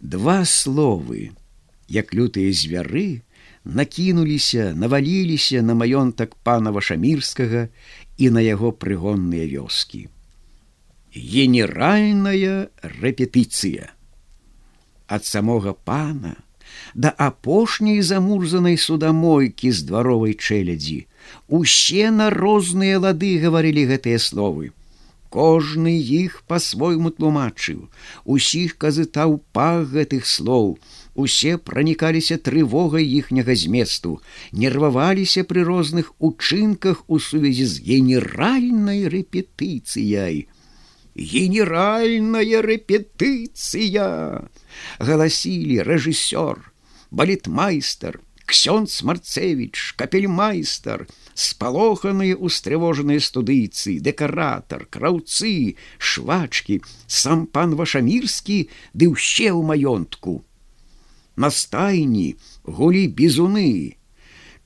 Два словы, як лютыя звяры, накінуліся, наваліліся на маёнтак пана вашамірскага і на яго прыгонныя вёскі. Генеральная рэпетыцыя. Ад самога пана да апошняй замурзанай судамойкі з дваровай чэлядзі, усе на розныя лады гаварылі гэтыя словы. Кожны іх па-свойму тлумачыў, усіх казытаў пах гэтых слоў, Усе пранікаліся трывогай іхняга зместу, нерваваліся пры розных учынках у сувязі з генеральнай рэпетыцыяй. Генеральная рэпетыцыя! галасілі рэжысёр, балетмайстар, ксёнц марцевич, капельмайстар, спалоханыя устрывожаныя студыйцы, дэкаратар, краўцы, швачкі, сам пан вашамірскі ды ўще ў маёнтку на стайні гулі бізуны.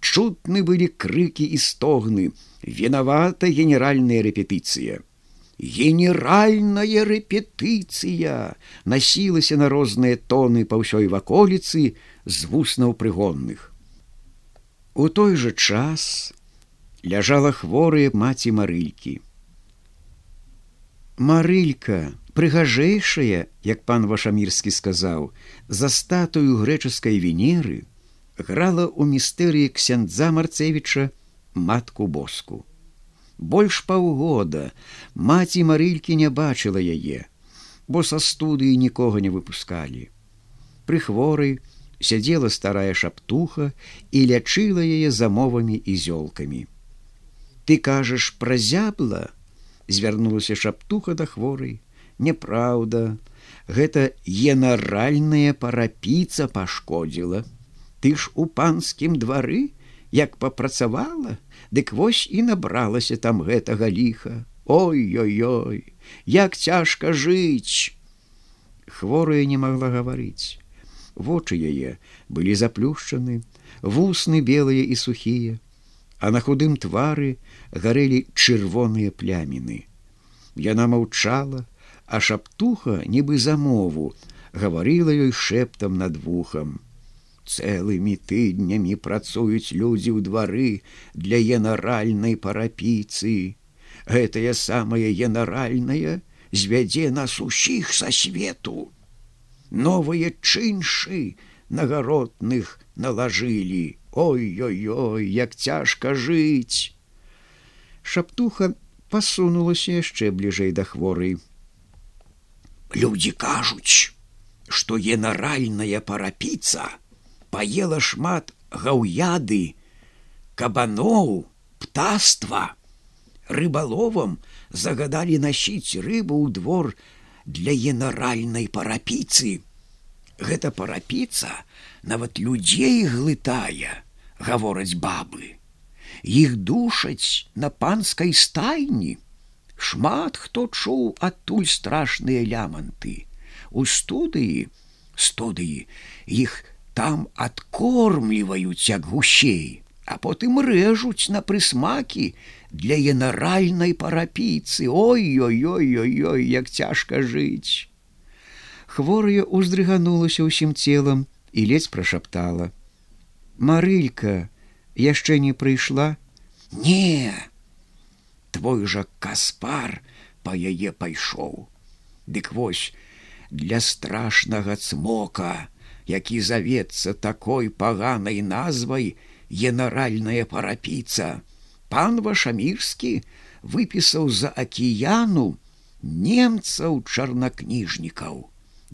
Чутны былі крыкі і стогны, вінавата генеральная рэпетыцыя. Генеральная рэпетыцыя насілася на розныя тоны па ўсёй ваколіцы з вуснаў прыгонных. У той жа час ляжала хворыя маці марылькі. Марылька, прыгажэйшая, як пан вашамірскі сказаў, за статую грэчаскай венеры грала ў містэрыі ксяндза марцевіча матку боску. Больш паўгода маці марылькі не бачыла яе, бо са студыі нікога не выпускалі. Пры хворай сядзела старая шаптуха і лячыла яе замовамі і зёлкамі. Ты кажаш пра зябла, звярнулася шаптуха да хворай, няправда, гэта генеральная парапіца пашкодзіла. Ты ж у панскім двары, як папрацавала, дык вось і набралася там гэтага ліха. Ой-ой-ой, як цяжка жыць. Хворая не магла гаварыць. Вочы яе былі заплюшчаны, вусны белыя і сухія, а на худым твары гарэлі чырвоныя пляміны. Яна маўчала, а шаптуха нібы замову гаварыла ёй шэптам над вухам. Цэлымі тыднямі працуюць людзі ў двары для генеральнай парапіцы. Гэтая самая генеральная звядзе нас усіх са свету. Новыя чыншы нагародных налажылі. Ой-ой-ой, як цяжка жыць. Шаптуха пасунулася яшчэ бліжэй да хворай Людзі кажуць, што генеральная парапіца паела шмат гаўяды, кабаноў, птаства. Рыбаловам загадалі насіць рыбу ў двор для генеральнай парапіцы. Гэта парапіца нават людзей глытае, гавораць бабы. Іх душаць на панскай стайні, шмат хто чуў адтуль страшныя ляманты у студыі студыі іх там адкормліваюць як гусей а потым рэжуць на прысмакі для генеральнай парапіцы ой ой ой ой ой як цяжка жыць хворая уздрыганулася ўсім целам і ледзь прашаптала марылька яшчэ не прыйшла не твой жа каспар па яе пайшоў. Дык вось для страшнага цмока, які завецца такой паганай назвай генеральная парапіца. Пан вашамірскі выпісаў за акіяну немцаў чарнакніжнікаў.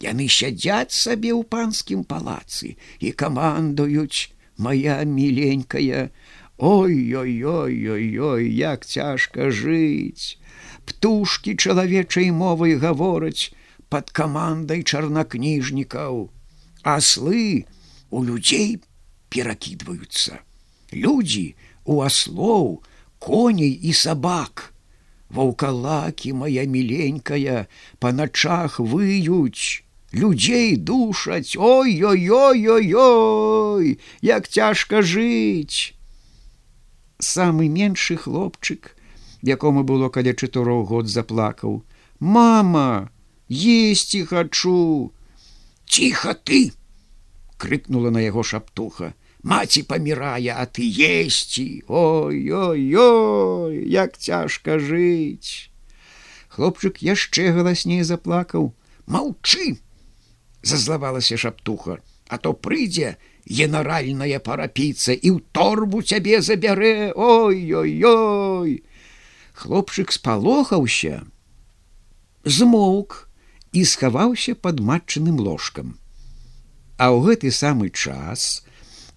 Яны сядзяць сабе ў панскім палацы і камандуюць моя міленькая, Ой-ой-ой-ой-ой, як цяжка жыць. Птушкі чалавечай мовай гавораць под камандай чарнакніжнікаў. Аслы у людзей перакідваюцца. Людзі у аслоў, коней і сабак. Ваўкалакі моя міленькая па начах выюць. Людзей душаць, ой-ой-ой-ой-ой, як цяжка жыць самы меншы хлопчык, якому было каля чатырох год заплакаў: « Мама, есці хачу! ціха ты крыкнула на яго шаптуха маці памірае а ты есці. Ой ой ой як цяжка жыць. Хлопчык яшчэ галасней заплакаў. Маўчы зазлавалася шаптуха а то прыйдзе генеральная парапіца і ў торбу цябе забярэ. Ой ой ой хлопчык спалохаўся змоўк і схаваўся под матчаным ложкам. А ў гэты самы час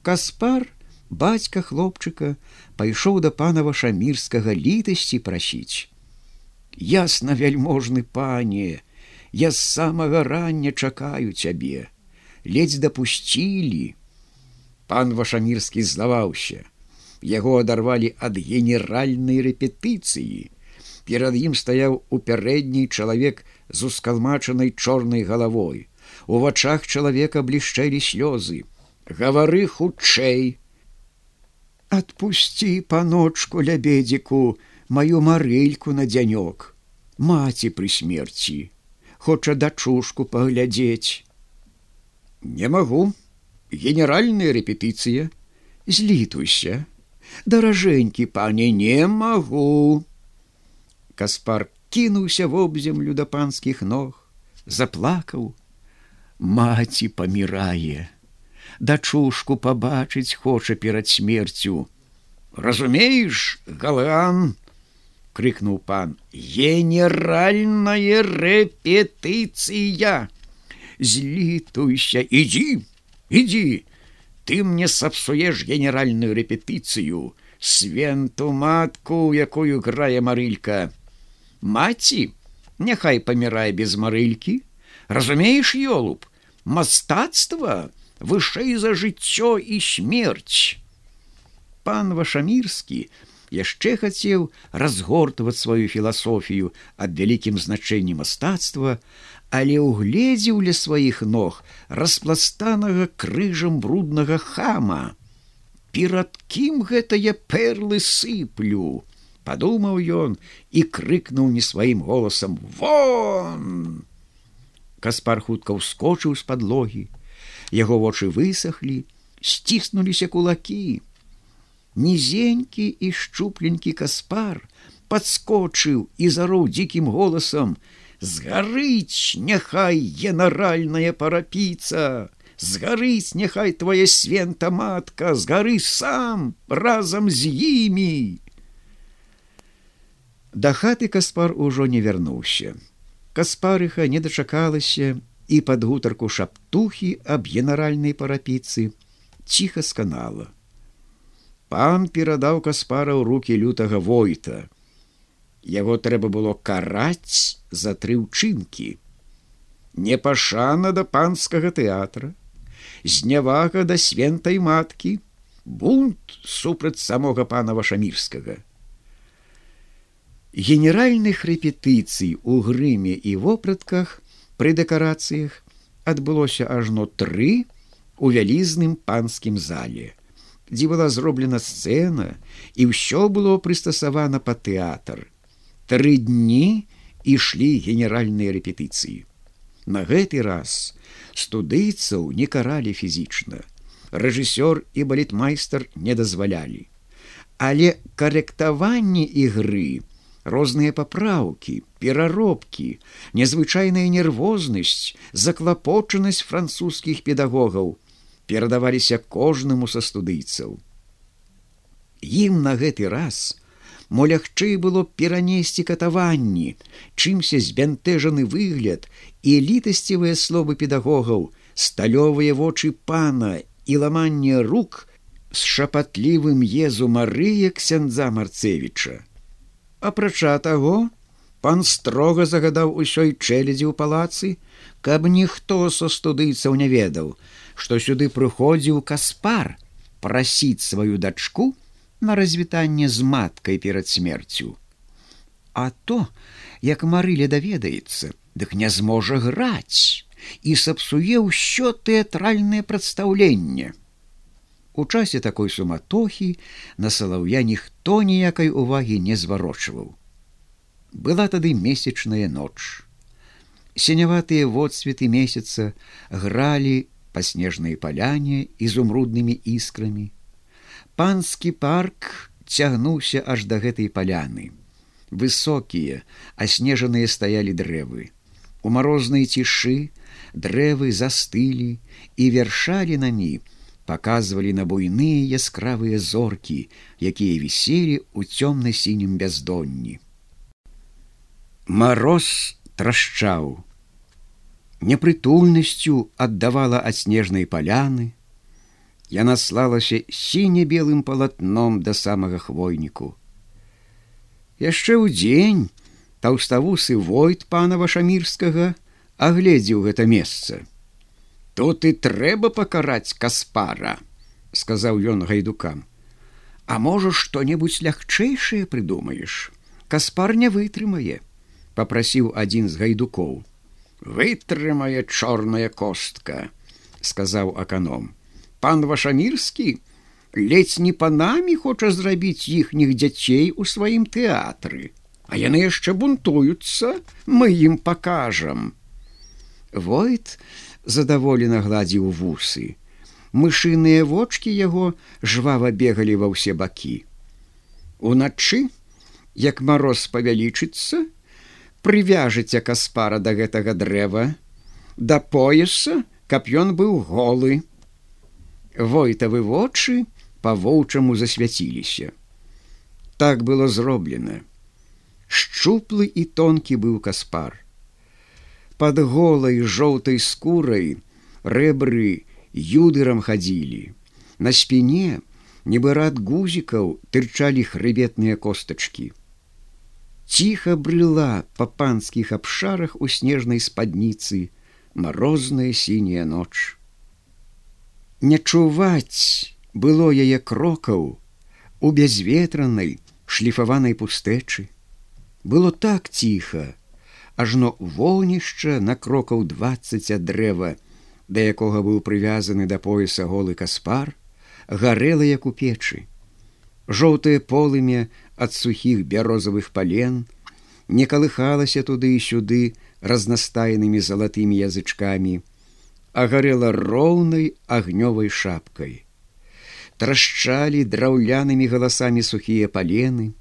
каспар бацька хлопчыка пайшоў да панава шамірскага літасці прасіць. Ясна вяльможны пане я з самага рання чакаю цябе. Ледзь дапусцілі пан вашамірскі злаваўся яго адарвалі ад генеральнай рэпетыцыі. Перад ім стаяў у пярэдні чалавек з ускалмачанай чорнай галавой. У вачах чалавека блішчэлі слёзы гавары хутчэй адпусці паночку лябедзіку маю марыльку на дзянёк маці пры смерці хоча дачушку паглядзець не магу генеральная рэпетыцыя злітуйся даражэнькі пане не магу каспар кінуўся вобземлю да панскіх ног. Заплакаў маці памірае дачушку пабачыць хоча перад смерцю разумееш галан крыкнуў пан. Генеральная рэпетыцыя злітуйся ідзі ідзі ты мне сапсуеш генеральную рэпетыцыю свенту матку якую грае марылька. Маці няхай памірае без марылькі разумееш ёлуб мастацтва вышэй за жыццё і смерць пан вашамірскі яшчэ хацеў разгортваць сваю філасофію аб вялікім значэнні мастацтва але ўгледзеў ля сваіх ног распластанага крыжам бруднага хама. Перад кім гэтае перлы сыплю, падумаў ён і крыкнуў не сваім голасам вон. Каспар хутка ўскочыў з падлогі, яго вочы высохлі, сціснуліся кулакі. Нізенькі і шчупленькі каспар падскочыў і зароў дзікім голасам, згарыць няхай генеральная парапіца! Згарыць няхай твоя свента матка! Згары сам разам з імі! Да хаты каспар ужо не вярнуўся. Каспарыха не дачакалася і под гутарку шаптухі аб генеральнай парапіцы ціха сканала пан перадаў каспара ў руки лютага войта яго трэба было караць за тры ўчынкі. Непашана да панскага тэатра, знявага да свентай маткі, бунт супраць самога пана вашамірскага. Генеральных рэпетыцый у грыме і вопратках пры дэкарацыях адбылося ажно тры у вялізным панскім зале, дзе была зроблена сцэна і ўсё было прыстасавана па тэатр тры дні ішлі генеральныя рэпетыцыі. На гэты раз студыйцаў не каралі фізічна. Рэжысёр і балетмайстар не дазвалялі. Але карэктаванне ігры, розныя папраўкі, пераробкі, незвычайная нервознасць, заклапочанасць французскіх педагогаў перадаваліся кожнаму са студыйцаў. Ім на гэты раз, мо лягчэй было перанесці катаванні, чымся збянтэжаны выгляд і літасцівыя словы педагогаў, сталёвыя вочы пана і ламанне рук з шапатлівым езу Марыя ксяндза Марцевіча. Апрача таго, пан строга загадаў усёй чэлядзі ў палацы, каб ніхто са студыйцаў не ведаў, што сюды прыходзіў каспар прасіць сваю дачку, на развітанне з маткай перад смерцю. А то, як марыля даведаецца, дык не зможа граць і сапсуе ўсё тэатральнае прадстаўленне. У часе такой суматохі на салаўя ніхто ніякай увагі не зварочваў. Была тады месячная ноч. Сеняватыя водсветы месяца гралі па снежнай паляне ізумруднымі іскрамі. Панскі парк цягнуўся аж да гэтай паляны. Высокія, аснежаныя стаялі дрэвы. У марознай цішы дрэвы застылі і вяршалі на мі, паказвалі на буйныя яскравыя зоркі, якія віселі ў цёмна-сінім бяздонні. Мароз трашчаў непрытульнасцю аддавала ад снежнай паляны, Яна слалася сіне-белым палатном да самага хвойніку. Яшчэ ў дзень таўставусы войт пана вашамірскага агледзеў гэта месца. Тут і трэба пакараць каспара, сказаў ён гайдукам. А можа што-небудзь лягчэйшае прыдумаеш. Каспар не вытрымае, попрасіў адзін з гайдукоў вытрымае чорная костка сказаў аканом пан вашамірскі ледзь не панамі хоча зрабіць іхніх дзяцей у сваім тэатры а яны яшчэ бунтуюцца мы ім пакажам войт задаволена гладзіў вусы мышыныя вочки яго жвава бегалі ва ўсе бакі уначы як мароз павялічыцца прывяжыце каспара да гэтага дрэва, да пояса, каб ён быў голы. Войтавы вочы па-воўчаму засвяціліся. Так было зроблена. Шчуплы і тонкі быў каспар. Пад голай жоўтай скурай рэбры юдырам хадзілі. На спіне, нібы рад гузікаў тырчалі хрыбетныя костачкі ціха брыла па панскіх абшарах у снежнай спадніцы марозная сіняя ноч. Не чуваць было яе крокаў у бязветранай шліфаванай пустэчы. Было так ціха, ажно вогнішча на крокаў двадцать ад дрэва, да якога быў прывязаны да пояса голы каспар, гарэла як у печы. Жоўтае полымя ад сухіх бярозавых пален не калыхалася туды і сюды разнастайнымі залатымі язычкамі, а гарэла роўнай агнёвай шапкай. Трашчалі драўлянымі галасамі сухія палены,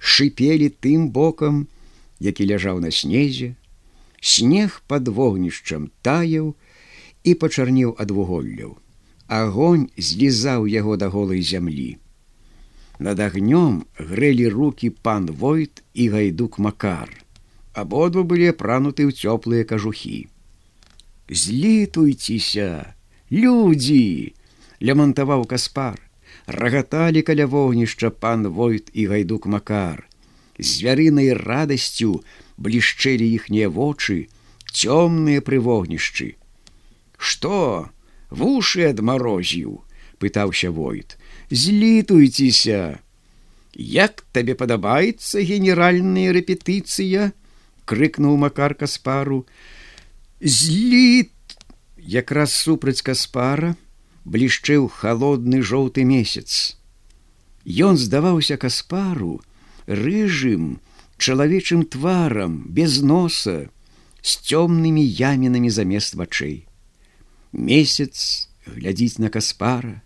шыпелі тым бокам, які ляжаў на снезе, снег под вогнішчам таяў і пачарнеў ад вуголляў. Агонь злізаў яго да голай зямлі. Над агнём грэлі руки пан войт і гайдук макар. Абодва былі апрануты ў цёплыя кажухі. Злітуйцеся, людзі! лямантаваў каспар. Рагаталі каля вогнішча пан войт і гайдук макар. Звярынай радасцю блішчэлі іхнія вочы, цёмныя пры вогнішчы. Што, вушы адмарозіў, пытаўся войт. Злітуйцеся! Як табе падабаецца генеральная рэпетыцыя крыкнуў макар каспару. Зліт якраз супраць каспара блішчэў холодны жоўты месяц. Ён здаваўся каспару рыжым чалавечым тварам без носа з цёмнымі ямінамі замест вачэй месяц глядзіць на каспара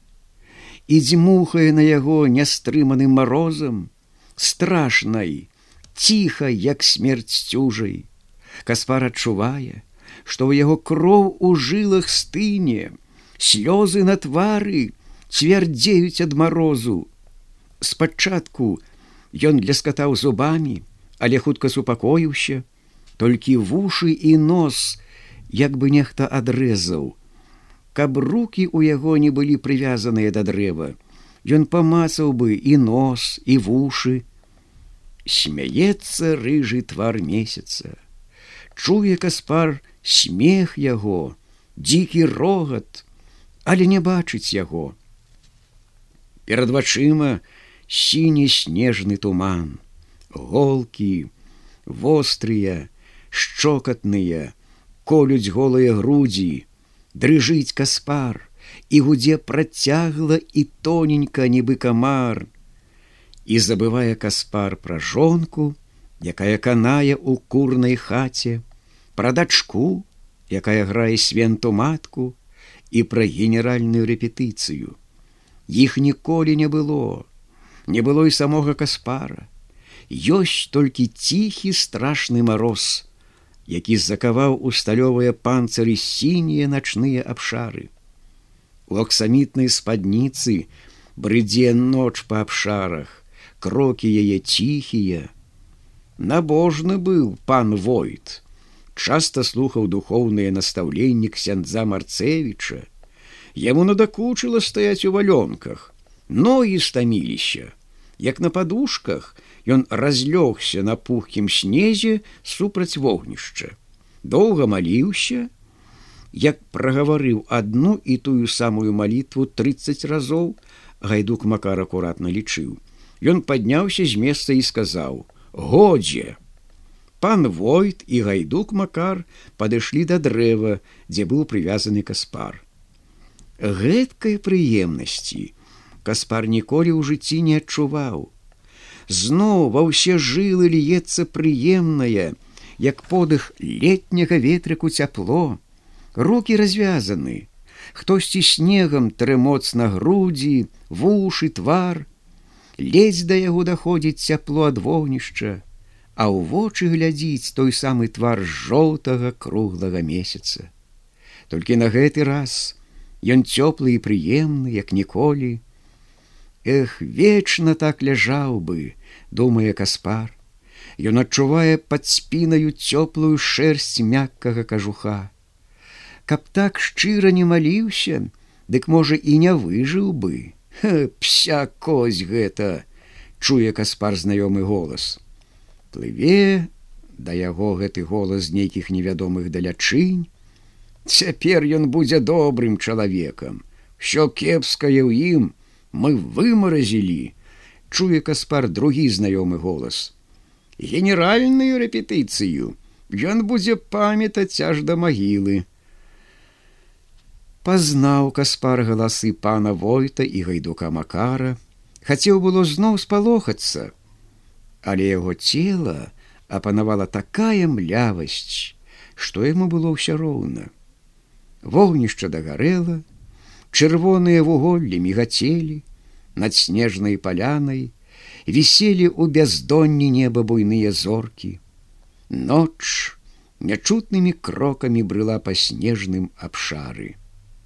і дзьмухае на яго нястрыманым морозам, страшнай, ціха, як смерць сцюжай. Каспар адчувае, што ў яго кроў у жылах стыне, слёзы на твары цвярдзеюць ад марозу. Спачатку ён ляскатаў зубамі, але хутка супакоіўся, толькі вушы і нос, як бы нехта адрэзаў, каб руки у яго не былі прывязаныя да дрэва ён памацаў бы і нос і вушы смяецца рыжы твар месяца. Чуе каспар смех яго дзікі рогат але не бачыць яго. Перад вачыма сіні снежны туман голкі вострыя шчокатныя колюць голыя грудзі дрыжыць каспар і гудзе працягла і тоненька нібы камар і забывае каспар пра жонку якая канае ў курнай хаце пра дачку, якая грае свенту матку і пра генеральную рэпетыцыю. Іх ніколі не было, не было і самога каспара. Ёсць толькі ціхі страшны мароз, які закаваў у сталёвыя панцыры сінія начныя абшары. У аксамітнай спадніцы брыдзе ноч па абшарах, крокі яе ціхія. Набожны быў пан Войт, часта слухаў духоўныя настаўленні ксяндза Марцевіча. Яму надакучыла стаяць у валёнках, ногі стаміліся, як на падушках, Ён разлёгся на пухкім снезе супраць вогнішча. Доўга маліўся, як прагаварыў адну і тую самую малітву 30 разоў, гайдук макар акуратна лічыў. Ён падняўся з месца і сказаў: « Годзе! Пан Войт і гайдук макар падышлі да дрэва, дзе быў прывязаны каспар. Гэткай прыемнасці каспар ніколі ў жыцці не адчуваў. Зноў ва ўсе жылы льецца прыемнае, як подых летняга ветрыку цяпло, руки развязаны, хтосьці снегам трэ моцна грудзі, вушы твар, ледзь да яго даходзіць цяпло ад вогнішча, а ў вочы глядзіць той самы твар жоўтага круглага месяца. Толькі на гэты раз ён цёплы і прыемны, як ніколі, Эх, вечна так ляжаў бы, думае каспар. Ён адчувае пад спінаю цёплую шэрсць мяккага кажуха. Каб так шчыра не маліўся, дык можа і не выжыў бы. Пся кось гэта, чуе каспар знаёмы голас. Плыве да яго гэты голас нейкіх невядомых далячынь. Цяпер ён будзе добрым чалавекам. Що кепскае ў ім, мы вымаразілі, чуе каспар другі знаёмы голас. Генеральную рэпетыцыю ён будзе памятаць аж да магілы. Пазнаў каспар галасы пана Войта і гайдука Макара, хацеў было зноў спалохацца, але яго цела апанавала такая млявасць, што яму было ўсё роўна. Вогнішча дагарэла, чырвоныя вуголлі мігацелі, над снежнай палянай віселі ў бяздонні неба буйныя зоркі. Ноч нячутнымі крокамі брыла па снежным абшары.